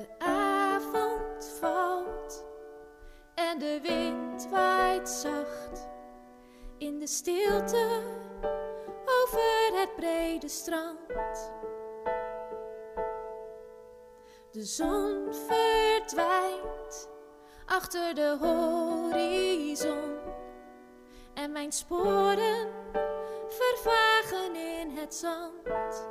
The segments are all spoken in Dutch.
De avond valt en de wind waait zacht. In de stilte over het brede strand. De zon verdwijnt achter de horizon. En mijn sporen vervagen in het zand.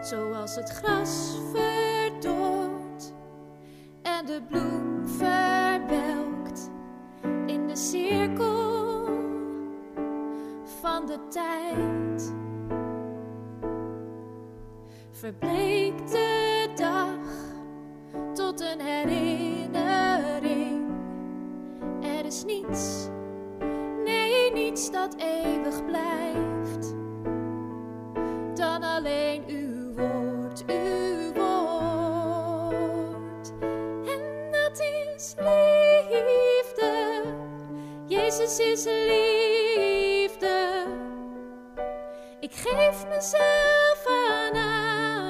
Zoals het gras verdort en de bloem verbelkt in de cirkel van de tijd. Verbleekt de dag tot een herinnering. Er is niets, nee, niets dat eeuwig blijft Jezus is liefde. Ik geef mezelf aan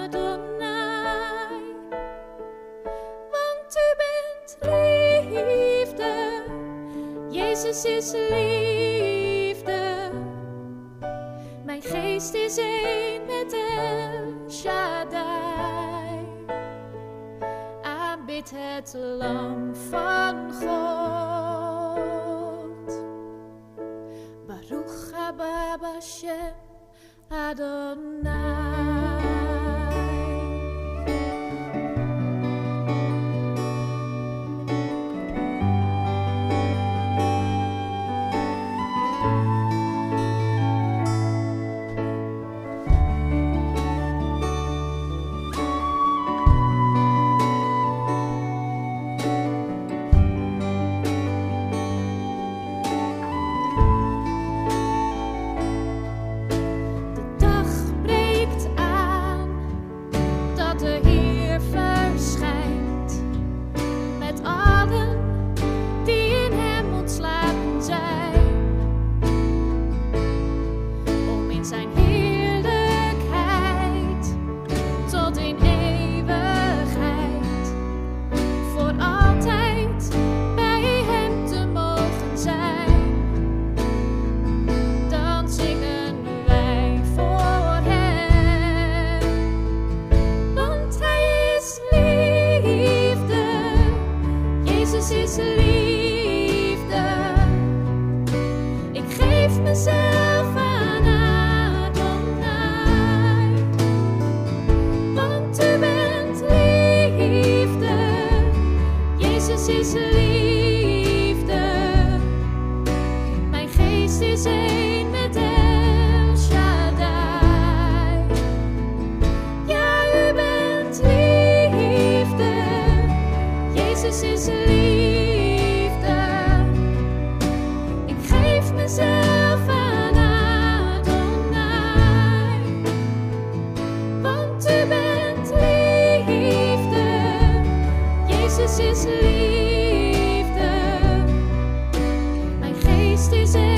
Adonai. Want u bent liefde. Jezus is liefde. Mijn geest is één met El Shaddai. Aanbid het lam van sign. Jezus is liefde. Mijn geest is één met El. Ja, u bent liefde. Jezus is liefde. Ik geef mezelf Jezus is liefde. Mijn geest is